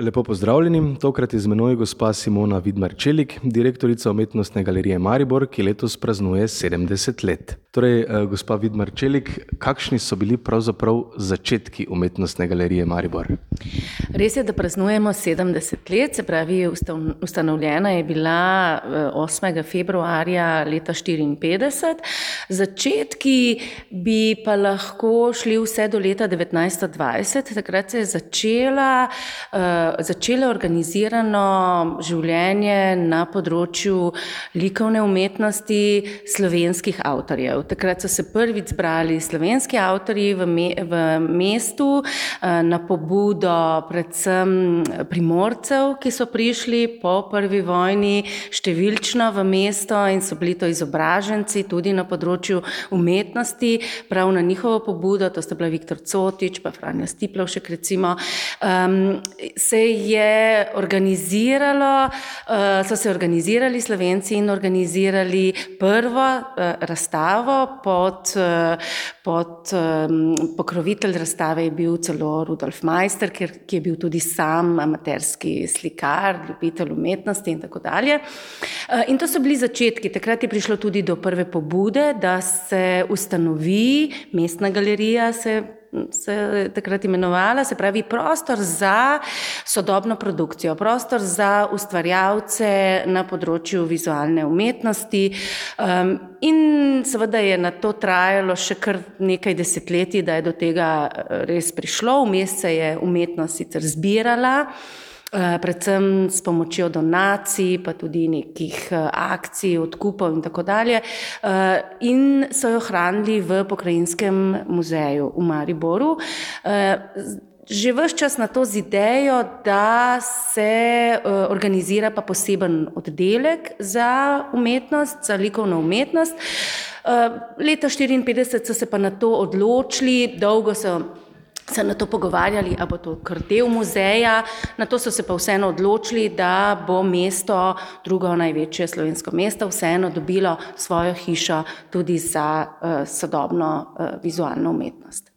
Lepo pozdravljeni, tokrat je z menoj gospa Simona Vidmar-Čelik, direktorica umetnostne galerije Maribor, ki letos praznuje 70 let. Torej, eh, gospa Vidmar-Čelik, kakšni so bili pravzaprav začetki umetnostne galerije Maribor? Res je, da praznujemo 70 let, se pravi, ustanovljena je bila 8. Eh, februarja leta 1954. Začetki bi pa lahko šli vse do leta 1920, takrat se je začela uh, začele organizirano življenje na področju likovne umetnosti slovenskih avtorjev. Takrat so se prvič zbrali slovenski avtorji v, me, v mestu eh, na pobudo predvsem primorcev, ki so prišli po prvi vojni številčno v mesto in so bili to izobraženci tudi na področju umetnosti, prav na njihovo pobudo, to sta bila Viktor Cotič pa Franja Stiplovšek recimo, um, se se je organiziralo, eh, so se organizirali Slovenci in organizirali prvo eh, razstavo pod, eh, pod pokrovitelj razstave je bil celo Rudolf Meister, ki je bil tudi sam amaterski slikar, ljubitelj umetnosti in tako dalje. In to so bili začetki. Takrat je prišlo tudi do prve pobude, da se ustanovi mestna galerija, se se je takrat imenovala, se pravi prostor za sodobno produkcijo, prostor za ustvarjalce na področju vizualne umetnosti. Um, in seveda je na to trajalo še kar nekaj desetletij, da je do tega eh, res prišlo. Vmes se je umetnost sicer zbirala. Eh, predvsem s pomočjo donacij, pa tudi nekih eh, akcij, odkupov in tako dalje. Eh, in so jo hranili v pokrajinskem muzeju v Mariboru. Že vse čas na to z idejo, da se organizira pa poseben oddelek za umetnost, za likovno umetnost. Leta 1954 so se pa na to odločili, dolgo so se na to pogovarjali, ali bo to kar del muzeja. Na to so se pa vseeno odločili, da bo mesto, drugo največje slovensko mesto, vseeno dobilo svojo hišo tudi za uh, sodobno uh, vizualno umetnost.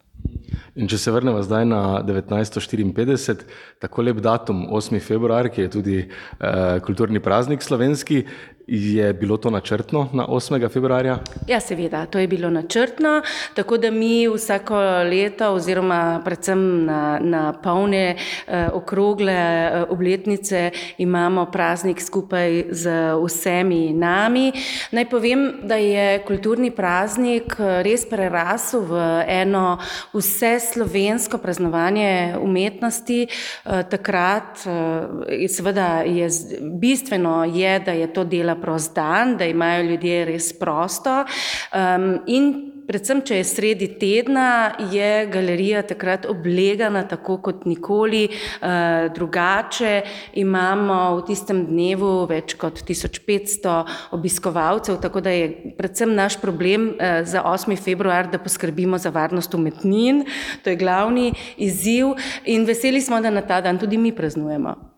In če se vrnemo zdaj na 1954, tako lep datum, 8. februar, ki je tudi uh, kulturni praznik slovenski, Je bilo to načrtno na 8. februarja? Ja, seveda, to je bilo načrtno, tako da mi vsako leto, oziroma predvsem na, na polne eh, okrogle eh, obletnice, imamo praznik skupaj z vsemi nami. Naj povem, da je kulturni praznik eh, res prerasel v eno vse slovensko praznovanje umetnosti. Eh, takrat, eh, seveda, je bistveno, je, da je to delo prost dan, da imajo ljudje res prosto. Um, in predvsem, če je sredi tedna, je galerija takrat oblegana tako kot nikoli uh, drugače. Imamo v tistem dnevu več kot 1500 obiskovalcev, tako da je predvsem naš problem uh, za 8. februar, da poskrbimo za varnost umetnin. To je glavni izziv in veseli smo, da na ta dan tudi mi praznujemo.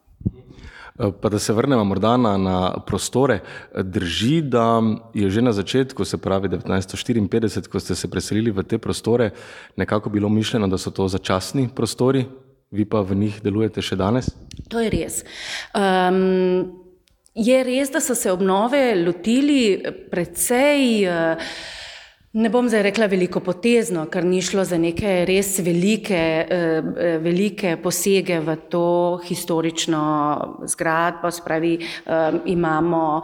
Eh, pa da se vrnemo morda na, na prostore. Drži, da je že na začetku, se pravi 1954, ko ste se preselili v te prostore, nekako bilo mišljeno, da so to začasni prostori, vi pa v njih delujete še danes? To je res. Um, je res, da so se obnove lotili precej. Uh, Ne bom zdaj rekla veliko potezno, ker ni šlo za neke res velike, eh, eh, velike posege v to historično zgradbo. Spravi, eh, imamo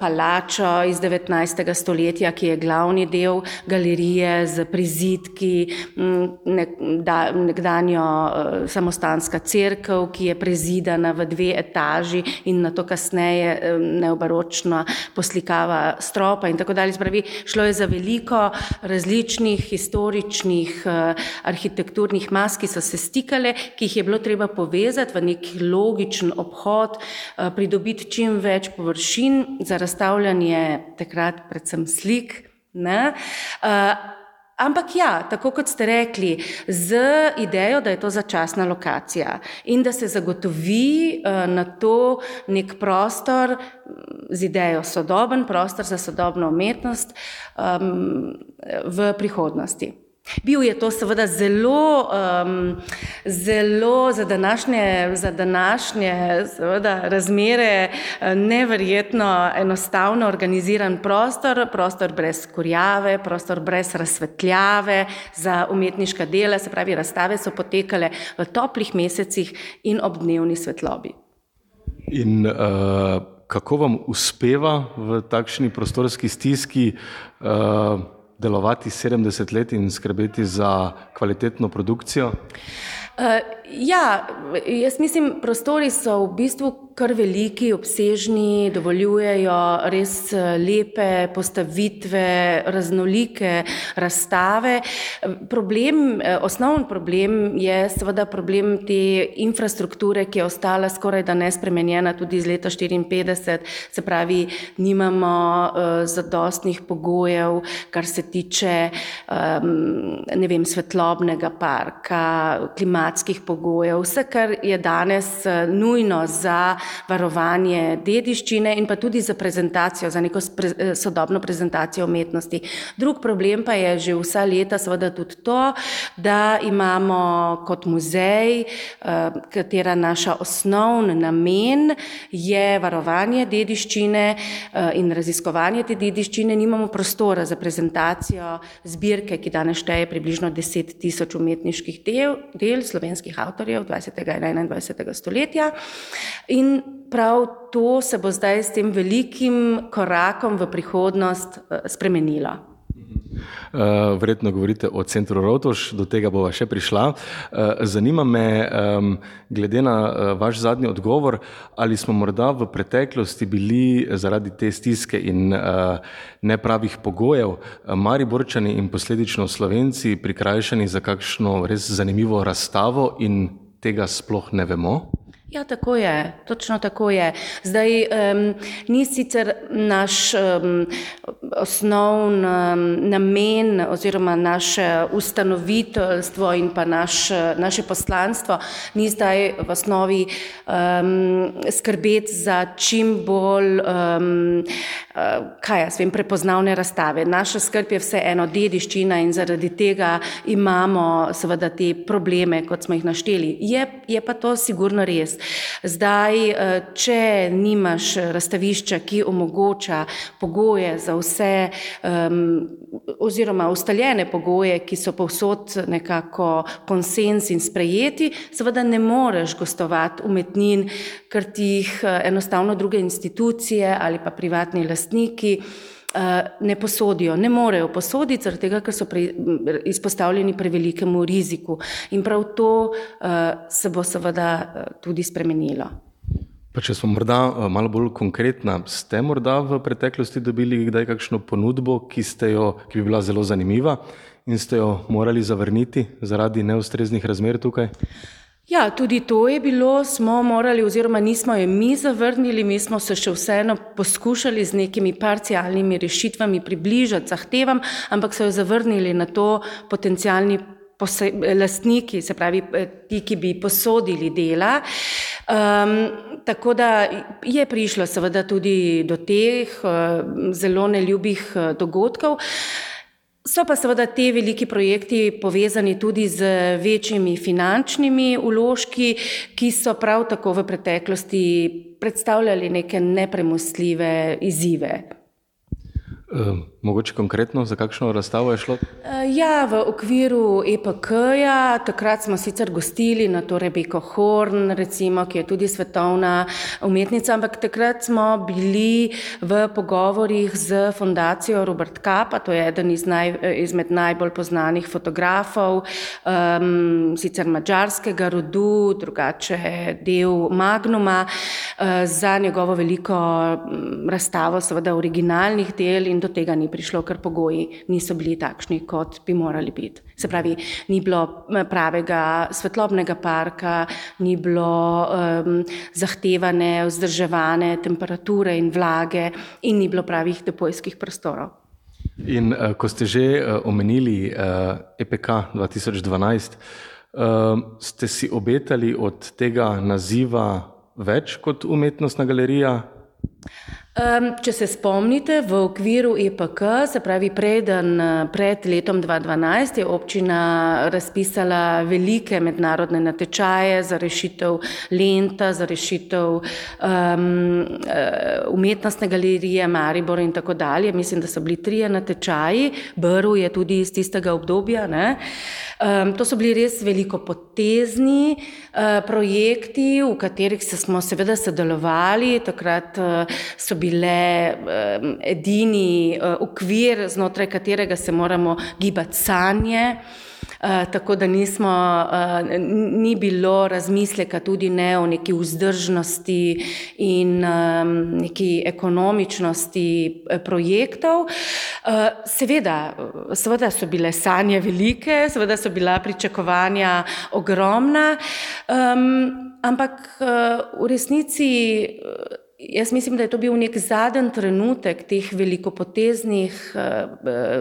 palačo iz 19. stoletja, ki je glavni del galerije z prizitki, nekdanjo samostanska crkva, ki je prezidana v dve etaži in na to kasneje neobaročna poslikava stropa in tako dalje. Spravi, šlo je za veliko veliko različnih historičnih uh, arhitekturnih mas, ki so se stikale, ki jih je bilo treba povezati v neki logičen obhod, uh, pridobiti čim več površin za razstavljanje takrat predvsem slik. Uh, Ampak ja, tako kot ste rekli, z idejo, da je to začasna lokacija in da se zagotovi uh, na to nek prostor z idejo sodoben prostor za sodobno umetnost um, v prihodnosti. Bil je to seveda zelo, um, zelo za današnje, za današnje seveda, razmere eh, neverjetno enostavno organiziran prostor, prostor brez kurjave, prostor brez razsvetljave za umetniška dela, se pravi, razstave so potekale v toplih mesecih in ob dnevni svetlobi. In uh, kako vam uspeva v takšni prostorski stiski? Uh, delovati 70 let in skrbeti za kvalitetno produkcijo? Uh, ja, jaz mislim, prostori so v bistvu kar veliki, obsežni, dovoljujejo res eh, lepe postavitve, raznolike razstave. Problem, eh, osnoven problem je seveda problem te infrastrukture, ki je ostala skoraj da nespremenjena tudi iz leta 54, se pravi, nimamo uh, zadostnih pogojev, kar se tiče um, ne vem, svetlobnega parka, klimatskih pogojev, vse, kar je danes uh, nujno za varovanje dediščine in pa tudi za prezentacijo, za neko eh, sodobno prezentacijo umetnosti. Drug problem pa je že vsa leta seveda tudi to, da imamo kot muzej, eh, katera naša osnovni namen je varovanje dediščine eh, in raziskovanje te dediščine, nimamo prostora za prezentacijo zbirke, ki danes šteje približno 10 tisoč umetniških del, del slovenskih avtorjev 20. in 21. stoletja. In prav to se bo zdaj s tem velikim korakom v prihodnost eh, spremenilo. Uh, verjetno govorite o centru Rotoš, do tega bova še prišla. Uh, zanima me, um, glede na uh, vaš zadnji odgovor, ali smo morda v preteklosti bili zaradi te stiske in uh, nepravih pogojev, uh, Mariborčani in posledično Slovenci prikrajšani za kakšno res zanimivo razstavo in tega sploh ne vemo? Ja, tako je, točno tako je. Zdaj, um, ni sicer naš um, osnovni um, namen oziroma naše ustanoviteljstvo in pa naš, naše poslanstvo, ni zdaj v osnovi um, skrbeti za čim bolj, um, kaj jaz vem, prepoznavne razstave. Naša skrb je vseeno dediščina in zaradi tega imamo seveda te probleme, kot smo jih našteli. Je, je pa to sigurno res. Zdaj, eh, če nimaš razstavišča, ki omogoča pogoje za vse, oziroma ustaljene pogoje, ki so povsod nekako konsens in sprejeti, seveda ne moreš gostovati umetnin, ker ti jih eh, enostavno druge institucije ali pa privatni lastniki. Eh, ne posodijo, ne morejo posoditi, zaradi tega, ker so pre, izpostavljeni prevelikemu riziku. In prav to uh, se bo seveda uh, tudi spremenilo. Pa če smo morda malo bolj konkretna, ste morda v preteklosti dobili kdaj kakšno ponudbo, ki, jo, ki bi bila zelo zanimiva in ste jo morali zavrniti zaradi neustreznih razmer tukaj? Ja, tudi to je bilo, smo morali, oziroma nismo jo mi zavrnili, mi smo se še vseeno poskušali z nekimi parcialnimi rešitvami približati zahtevam, ampak so jo zavrnili na to potencijalni lastniki, se pravi eh, ti, ki bi posodili dela. Um, tako da je prišlo seveda tudi do teh uh, zelo neljubih uh, dogodkov. Uh, So pa seveda te veliki projekti povezani tudi z večjimi finančnimi uložki, ki so prav tako v preteklosti predstavljali neke nepremostljive izzive. Um. Mogoče konkretno, za kakšno razstavo je šlo? Eh, ja, v okviru EPK-ja, takrat smo sicer gostili na to Rebeko Horn, recimo, ki je tudi svetovna umetnica, ampak takrat smo bili v pogovorih z fundacijo Robert Kapa, to je eden iz naj, izmed najbolj poznanih fotografov, um, sicer mađarskega rodu, drugače del Magnuma, uh, za njegovo veliko razstavo, seveda originalnih del in do tega ni prišlo, ker pogoji niso bili takšni, kot bi morali biti. Se pravi, ni bilo pravega svetlobnega parka, ni bilo um, zahtevane, vzdrževane temperature in vlage, in ni bilo pravih depojskih prostorov. In uh, ko ste že uh, omenili uh, EPK 2012, uh, ste si obetali od tega naziva več kot umetnostna galerija? Um, če se spomnite, v okviru EPK, se pravi preden, pred letom 2012, je občina razpisala velike mednarodne natečaje za rešitev lenta, za rešitev um, umetnostne galerije Maribor in tako dalje. Mislim, da so bili trije natečaji, Brv je tudi iz tistega obdobja. Um, to so bili res veliko potezni uh, projekti, v katerih smo seveda sodelovali. Takrat uh, so bile um, edini uh, okvir, znotraj katerega se moramo gibati sanje. Uh, tako da nismo, uh, ni bilo razmisleka tudi ne o neki vzdržnosti in um, neki ekonomičnosti projektov. Uh, seveda, seveda so bile sanje velike, seveda so bila pričakovanja ogromna, um, ampak v resnici. Jaz mislim, da je to bil nek zadnji trenutek teh velikopoteznih uh,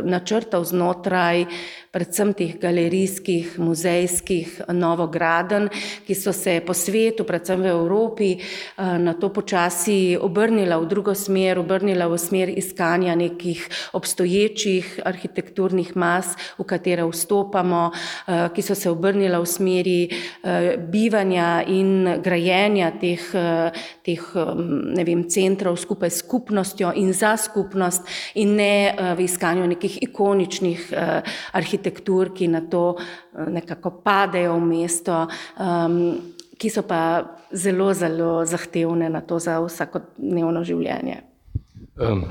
načrtov znotraj predvsem teh galerijskih, muzejskih novograden, ki so se po svetu, predvsem v Evropi, uh, na to počasi obrnila v drugo smer, obrnila v smer iskanja nekih obstoječih arhitekturnih mas, v katere vstopamo, uh, ki so se obrnila v smeri uh, bivanja in grajenja teh, teh um, ne vem, centrov skupaj s skupnostjo in za skupnost in ne v iskanju nekih ikoničnih uh, arhitektur, ki na to uh, nekako padejo v mesto, um, ki so pa zelo, zelo zahtevne na to za vsakodnevno življenje.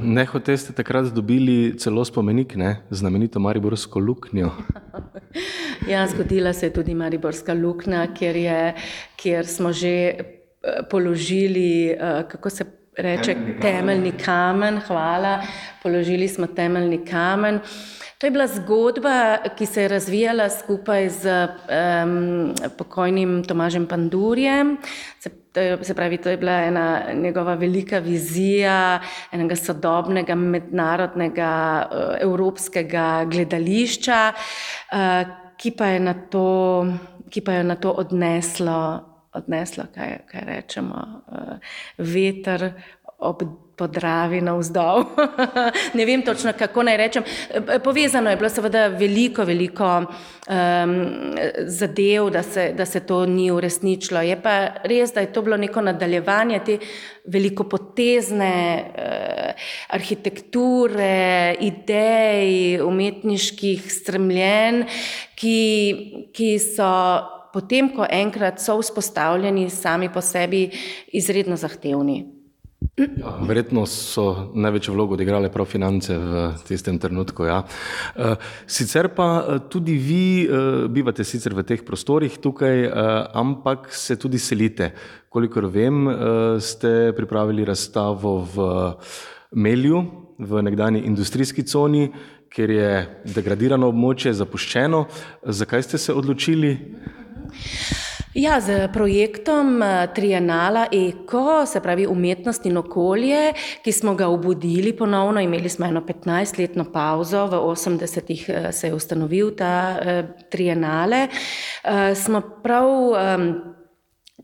Ne, hote ste takrat dobili celo spomenik, ne, znamenito Mariborsko luknjo. ja, zgodila se je tudi Mariborska luknja, kjer, je, kjer smo že položili, eh, kako se reče, temeljni kamen. Hvala, položili smo temeljni kamen. To je bila zgodba, ki se je razvijala skupaj z um, pokojnim Tomažem Pandurjem. Se, se pravi, to je bila ena njegova velika vizija enega sodobnega, mednarodnega, uh, evropskega gledališča, uh, ki, pa to, ki pa je na to odneslo odneslo, kaj, kaj rečemo, uh, veter ob podravi navzdol. ne vem točno, kako naj rečem. Povezano je bilo seveda veliko, veliko um, zadev, da se, da se to ni uresničilo. Je pa res, da je to bilo neko nadaljevanje te velikopotezne uh, arhitekture, idej, umetniških stremljen, ki, ki so potem, ko enkrat so vzpostavljeni, sami po sebi izredno zahtevni. Ja, verjetno so največjo vlogo odigrale prav finance v tistem trenutku. Ja. Eh, sicer pa eh, tudi vi eh, bivate sicer v teh prostorih tukaj, ampak se tudi selite. Kolikor vem, ste pripravili razstavo v Melju, v nekdani industrijski coni, kjer je degradirano območje, zapuščeno. Zakaj ste se odločili? Ja, z projektom eh, Trienala Eko, se pravi umetnost in okolje, ki smo ga obudili ponovno, imeli smo eno 15-letno pauzo, v 80-ih eh, se je ustanovil ta eh, Trienale, smo prav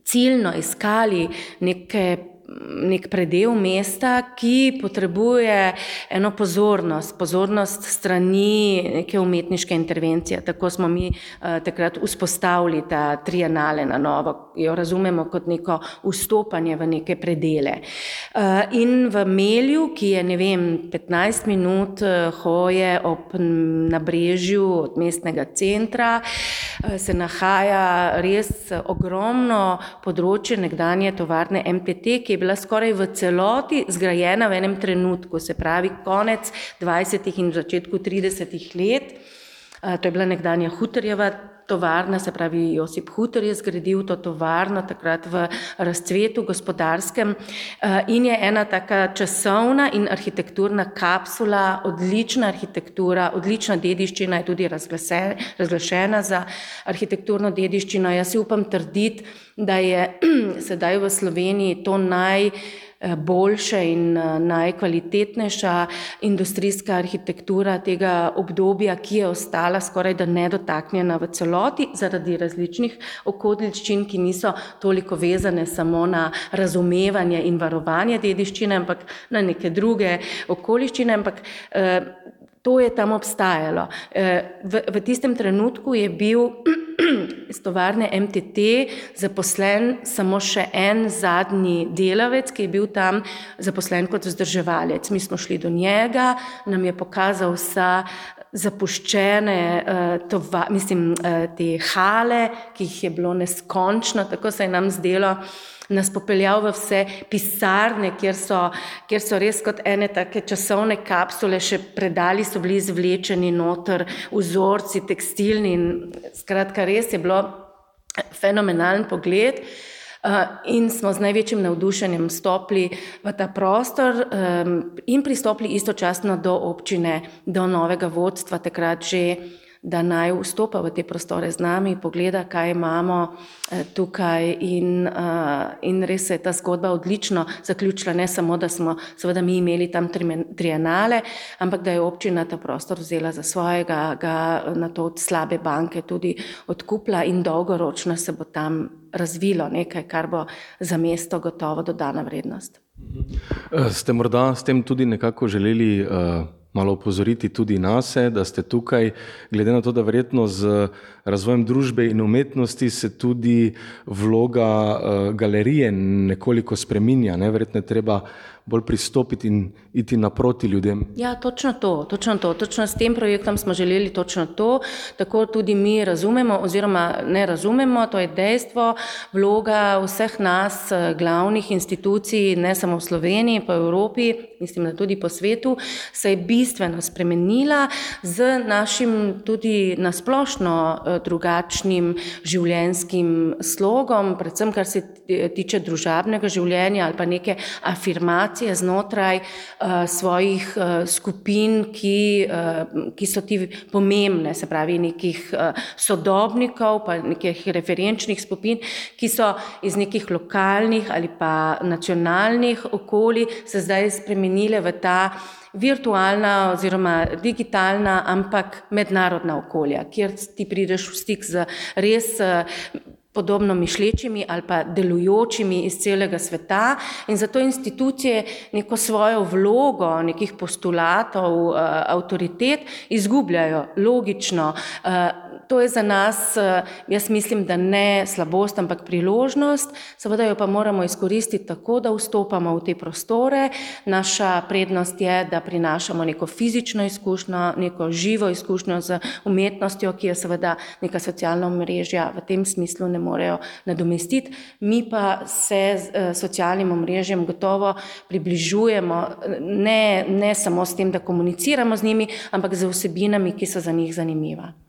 ciljno iskali neke nek predel mesta, ki potrebuje eno pozornost, pozornost strani neke umetniške intervencije. Tako smo mi uh, takrat vzpostavili ta trienale na novo, jo razumemo kot neko vstopanje v neke predele. Uh, in v Melju, ki je, ne vem, 15 minut uh, hoje ob nabrežju od mestnega centra, uh, se nahaja res ogromno področje nekdanje tovarne MTT, ki je bila skoraj v celoti zgrajena v enem trenutku, se pravi konec 20. in začetku 30. let. To je bila nekdanja Huterjeva tovarna, se pravi Josip Huter je zgradil to tovarno takrat v razcvetu gospodarskem in je ena taka časovna in arhitekturna kapsula, odlična arhitektura, odlična dediščina je tudi razglašena za arhitekturno dediščino. Jaz si upam trditi, da je sedaj v Sloveniji to naj boljša in najkvalitetnejša industrijska arhitektura tega obdobja, ki je ostala skoraj da nedotaknjena v celoti zaradi različnih okoliščin, ki niso toliko vezane samo na razumevanje in varovanje dediščine, ampak na neke druge okoliščine, ampak to je tam obstajalo. V, v tistem trenutku je bil iz tovarne MTT zaposlen samo še en zadnji delavec, ki je bil tam zaposlen kot vzdrževalec. Mi smo šli do njega, nam je pokazal vsa zapuščene, tova, mislim, te hale, ki jih je bilo neskončno, tako se je nam zdelo nas popeljal v vse pisarne, kjer so, kjer so res kot ene take časovne kapsule, še predali so bili izvlečeni noter, vzorci, tekstilni in skratka, res je bilo fenomenalen pogled. Uh, in smo z največjim navdušenjem stopili v ta prostor um, in pristopili istočasno do občine, do novega vodstva, takrat že da naj vstopa v te prostore z nami, pogleda, kaj imamo eh, tukaj in, uh, in res se je ta zgodba odlično zaključila, ne samo, da smo seveda mi imeli tam trienale, ampak da je občina ta prostor vzela za svojega, ga na to od slabe banke tudi odkupla in dolgoročno se bo tam razvilo nekaj, kar bo za mesto gotovo dodana vrednost. Eh, ste morda s tem tudi nekako želeli uh malo upozoriti tudi nas, da ste tukaj, glede na to, da verjetno z razvojem družbe in umetnosti se tudi vloga uh, galerije nekoliko spreminja. Ne? Verjetno je treba bolj pristopiti in iti naproti ljudem. Ja, točno to, točno to. Točno s tem projektom smo želeli točno to, tako tudi mi razumemo oziroma ne razumemo, to je dejstvo, vloga vseh nas, glavnih institucij, ne samo v Sloveniji, pa v Evropi, mislim, da tudi po svetu, se je bistveno spremenila z našim tudi nasplošno eh, drugačnim življenjskim slogom, predvsem kar se tiče družabnega življenja ali pa neke afirmacije, znotraj uh, svojih uh, skupin, ki, uh, ki so ti pomembne, se pravi nekih sodobnikov, pa nekih referenčnih skupin, ki so iz nekih lokalnih ali pa nacionalnih okolij se zdaj spremenile v ta virtualna oziroma digitalna, ampak mednarodna okolja, kjer ti prideš v stik z res podobno mišlečimi ali pa delujočimi iz celega sveta in zato institucije neko svojo vlogo nekih postulatov, avtoritet izgubljajo logično. To je za nas, eh, jaz mislim, da ne slabost, ampak priložnost, seveda jo pa moramo izkoristiti tako, da vstopamo v te prostore. Naša prednost je, da prinašamo neko fizično izkušnjo, neko živo izkušnjo z umetnostjo, ki jo seveda neka socialna mrežja v tem smislu ne morejo nadomestiti. Mi pa se z eh, socialnim omrežjem gotovo približujemo ne, ne samo s tem, da komuniciramo z njimi, ampak z vsebinami, ki so za njih zanimiva.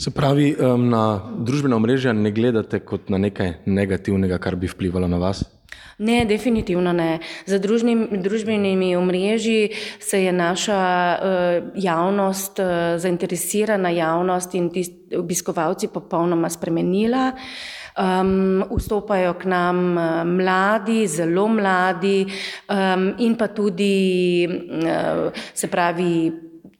Se pravi, na družbena omrežja ne gledate kot na nekaj negativnega, kar bi vplivalo na vas? Ne, definitivno ne. Za družnim, družbenimi omrežji se je naša uh, javnost, uh, zainteresirana javnost in tisti obiskovalci popolnoma spremenila. Um, vstopajo k nam uh, mladi, zelo mladi um, in pa tudi, uh, se pravi,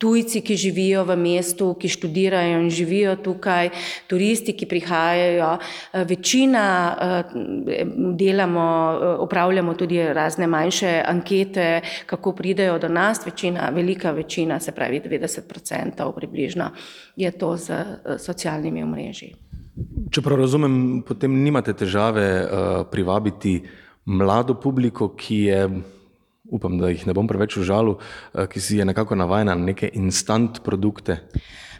tujci, ki živijo v mestu, ki študirajo in živijo tukaj, turisti, ki prihajajo. Eh, večina eh, delamo, upravljamo eh, tudi razne manjše ankete, kako pridejo do nas, večina, velika večina, se pravi 90% približno, je to z socialnimi omrežji. Če prav razumem, potem nimate težave uh, privabiti mlado publiko, ki je upam, da jih ne bom preveč užalil, eh, ki si je nekako navajena na neke instant produkte.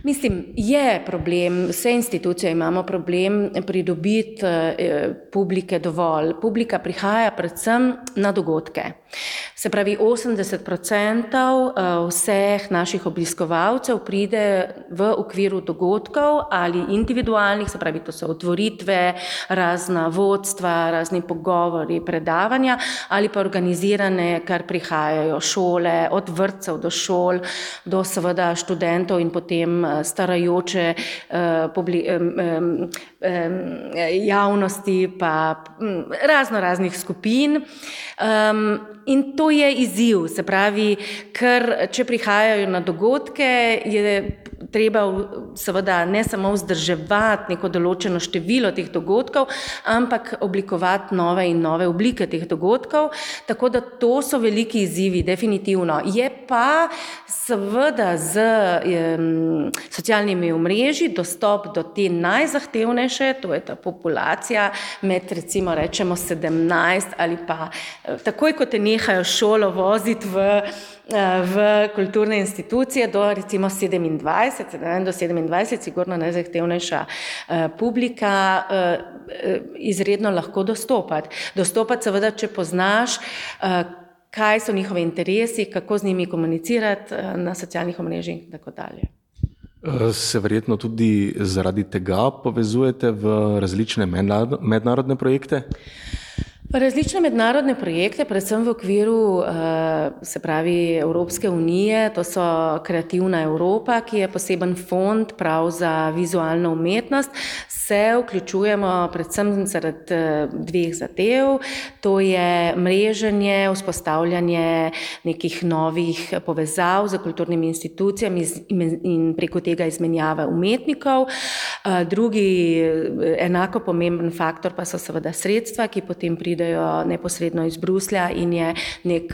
Mislim, je problem, vse institucije imamo problem pridobiti eh, publike dovolj. Publika prihaja predvsem na dogodke. Se pravi, 80% eh, vseh naših obiskovalcev pride v okviru dogodkov ali individualnih, se pravi, to so otvoritve, razna vodstva, razni pogovori, predavanja ali pa organizirane, kar prihajajo šole, od vrtcev do šol, do seveda študentov in potem starajoče javnosti, pa razno raznih skupin. Um, in to je izziv, se pravi, ker če prihajajo na dogodke, je treba seveda ne samo vzdrževati neko določeno število teh dogodkov, ampak oblikovati nove in nove oblike teh dogodkov. Tako da to so veliki izzivi, definitivno. Je pa seveda z um, socialnimi omrežji dostop do te najzahtevnejše, to je ta populacija med recimo rečemo 17 ali pa takoj, ko te nehajo šolo voziti v, eh, v kulturne institucije, do recimo 27, do 27, sigurno najzahtevnejša eh, publika, eh, izredno lahko dostopati. Dostopati seveda, če poznaš, kaj so njihovi interesi, kako z njimi komunicirati na socialnih omrežjih in tako dalje. Se verjetno tudi zaradi tega povezujete v različne mednarodne projekte? Različne mednarodne projekte, predvsem v okviru eh, se pravi Evropske unije, to so Kreativna Evropa, ki je poseben fond prav za vizualno umetnost, se vključujemo predvsem zaradi eh, dveh zadev, to je mreženje, vzpostavljanje nekih novih povezav z kulturnimi institucijami in preko tega izmenjave umetnikov. Eh, drugi enako pomemben faktor pa so seveda sredstva, ki potem pridejo pridejo neposredno iz Bruslja in je nek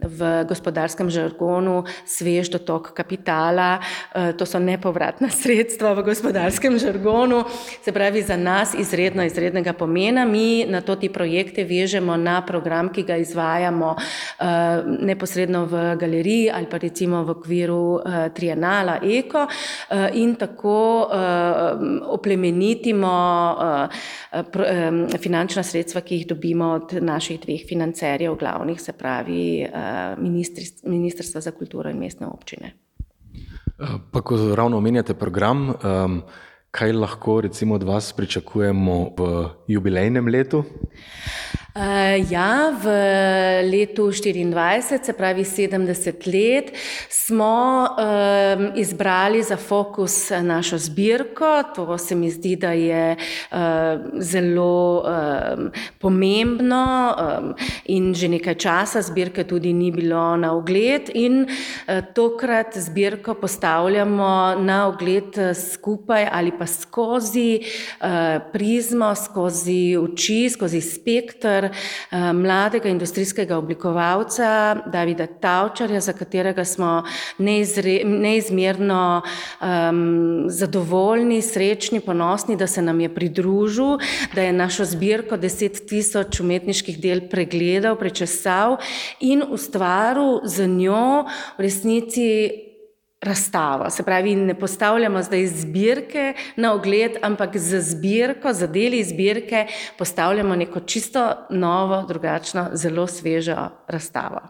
v gospodarskem žargonu svež dotok kapitala. Eh, to so nepovratna sredstva v gospodarskem žargonu, se pravi za nas izredno, izrednega pomena. Mi na to ti projekte vežemo na program, ki ga izvajamo eh, neposredno v galeriji ali pa recimo v okviru eh, Trienala Eko in tako oplemenitimo finančna sredstva, ki jih dobimo dobimo od naših dveh financerjev, glavnih, se pravi eh, Ministrstva za kulturo in mestne občine. Eh, pa, ko ravno omenjate program, ehm, kaj lahko recimo od vas pričakujemo v jubilejnem letu? Uh, ja, v letu 24, se pravi 70 let, smo um, izbrali za fokus našo zbirko. To se mi zdi, da je uh, zelo um, pomembno um, in že nekaj časa zbirke tudi ni bilo na ogled. In uh, tokrat zbirko postavljamo na ogled skupaj ali pa skozi uh, prizmo, skozi oči, skozi spektr. Eh, mladega industrijskega oblikovalca Davida Tavčarja, za katerega smo neizre, neizmerno um, zadovoljni, srečni, ponosni, da se nam je pridružil, da je našo zbirko deset tisoč umetniških del pregledal, prečesal in ustvaril z njo v resnici razstavo. Se pravi, ne postavljamo zdaj zbirke na ogled, ampak za zbirko, za deli zbirke postavljamo neko čisto novo, drugačno, zelo svežo razstavo.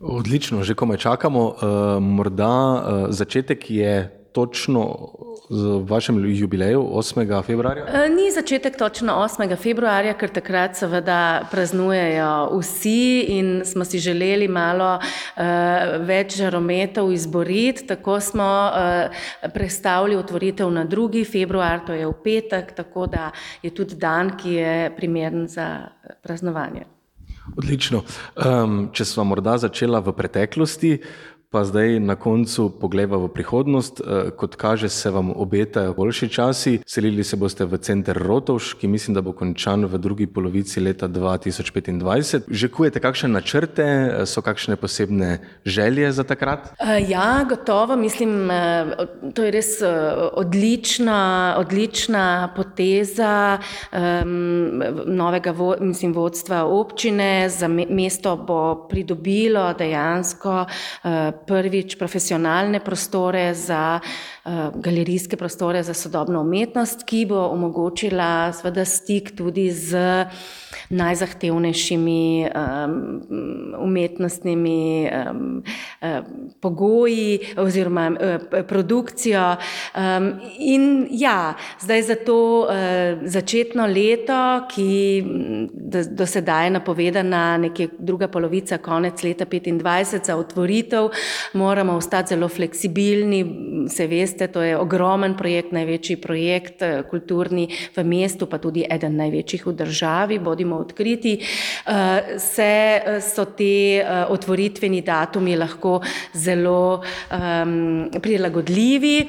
Odlično, že komaj čakamo. Uh, morda uh, začetek je točno z vašim jubilejem 8. februarja? E, ni začetek točno 8. februarja, ker takrat seveda praznujejo vsi in smo si želeli malo uh, več žarometov izboriti. Tako smo uh, predstavili otvoritev na 2. februar, to je v petek, tako da je tudi dan, ki je primeren za praznovanje. Odlično. Um, če smo morda začela v preteklosti, Pa zdaj na koncu pogleda v prihodnost. Eh, kot kaže, se vam obetajo boljši časi. Selili se boste v center Rotovš, ki mislim, da bo končan v drugi polovici leta 2025. Že kujete kakšne načrte, eh, so kakšne posebne želje za takrat? Eh, ja, gotovo. Mislim, to je res odlična, odlična poteza um, novega vo, mislim, vodstva občine. Za mesto bo pridobilo dejansko uh, prvič profesionalne prostore za galerijske prostore za sodobno umetnost, ki bo omogočila seveda stik tudi z najzahtevnejšimi um, umetnostnimi um, pogoji oziroma um, produkcijo. Um, in ja, zdaj za to uh, začetno leto, ki do, do sedaj je napovedana nekje druga polovica, konec leta 2025 za otvoritev, moramo ostati zelo fleksibilni. Se veste, to je ogromen projekt, največji projekt eh, kulturni v mestu, pa tudi eden največjih v državi, bodimo odkriti. Se so te otvoritveni datumi lahko zelo um, prilagodljivi.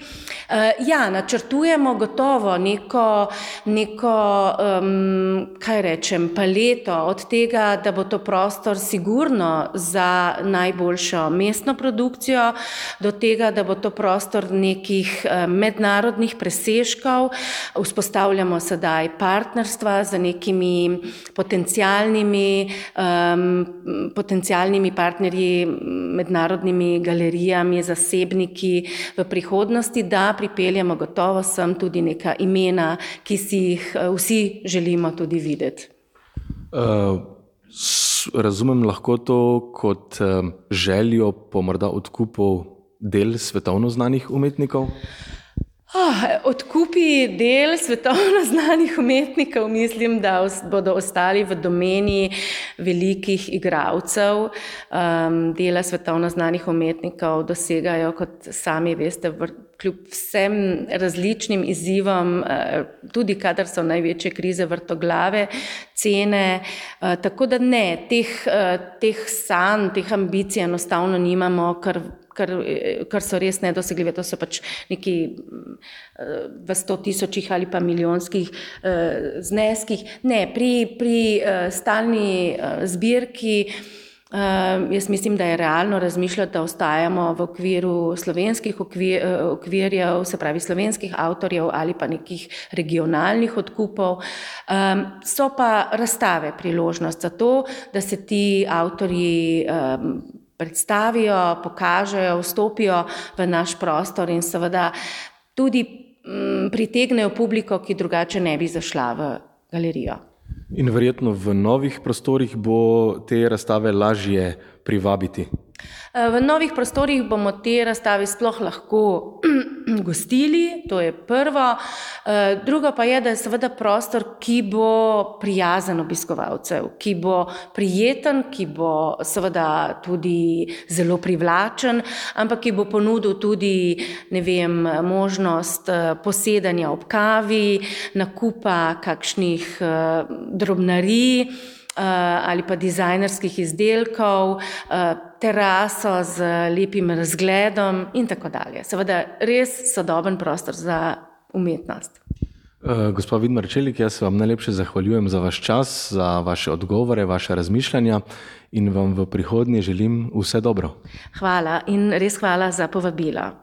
Ja, načrtujemo gotovo neko, neko um, kaj rečem, paleto od tega, da bo to prostor sigurno za najboljšo mestno produkcijo, do tega, da bo to prostor nekih eh, mednarodnih presežkov. Vzpostavljamo sedaj partnerstva z nekimi potencialnimi, um, potencialnimi partnerji, mednarodnimi galerijami, zasebniki v prihodnosti, da pripeljemo gotovo sem tudi neka imena, ki si jih eh, vsi želimo tudi videti. Uh, razumem lahko to kot uh, željo po morda odkupu del svetovno znanih umetnikov? Oh, odkupi del svetovno znanih umetnikov, mislim, da bodo ostali v domeni velikih igralcev. Um, dela svetovno znanih umetnikov dosegajo, kot sami veste, kljub vsem različnim izzivom, uh, tudi kadar so največje krize vrtoglave, cene. Uh, tako da ne, teh, uh, teh sanj, teh ambicij enostavno nimamo, ker kar, kar so res nedosegljive. To so pač neki eh, v sto tisočih ali pa milijonskih uh, zneskih. Ne, pri, pri uh, stalni uh, zbirki. Uh, jaz mislim, da je realno razmišljati, da ostajamo v okviru slovenskih okvir, okvirjev, se pravi slovenskih avtorjev ali pa nekih regionalnih odkupov. Um, so pa razstave priložnost za to, da se ti avtorji um, predstavijo, pokažejo, vstopijo v naš prostor in seveda tudi m, mm, pritegnejo publiko, ki drugače ne bi zašla v galerijo. In verjetno v novih prostorih bo te razstave lažje privabiti. V novih prostorih bomo te razstave sploh lahko gostili, to je prvo. Drugo pa je, da je seveda prostor, ki bo prijazen obiskovalcev, ki bo prijeten, ki bo seveda tudi zelo privlačen, ampak ki bo ponudil tudi vem, možnost posedanja ob kavi, nakupa kakšnih drobnarij. Eh, ali pa dizajnerskih izdelkov, eh, teraso z lepim razgledom in tako dalje. Seveda, res sodoben prostor za umetnost. Uh, gospod Vidmar Čelik, jaz se vam najlepše zahvaljujem za vaš čas, za vaše odgovore, vaše razmišljanja in vam v prihodnje želim vse dobro. Hvala in res hvala za povabilo.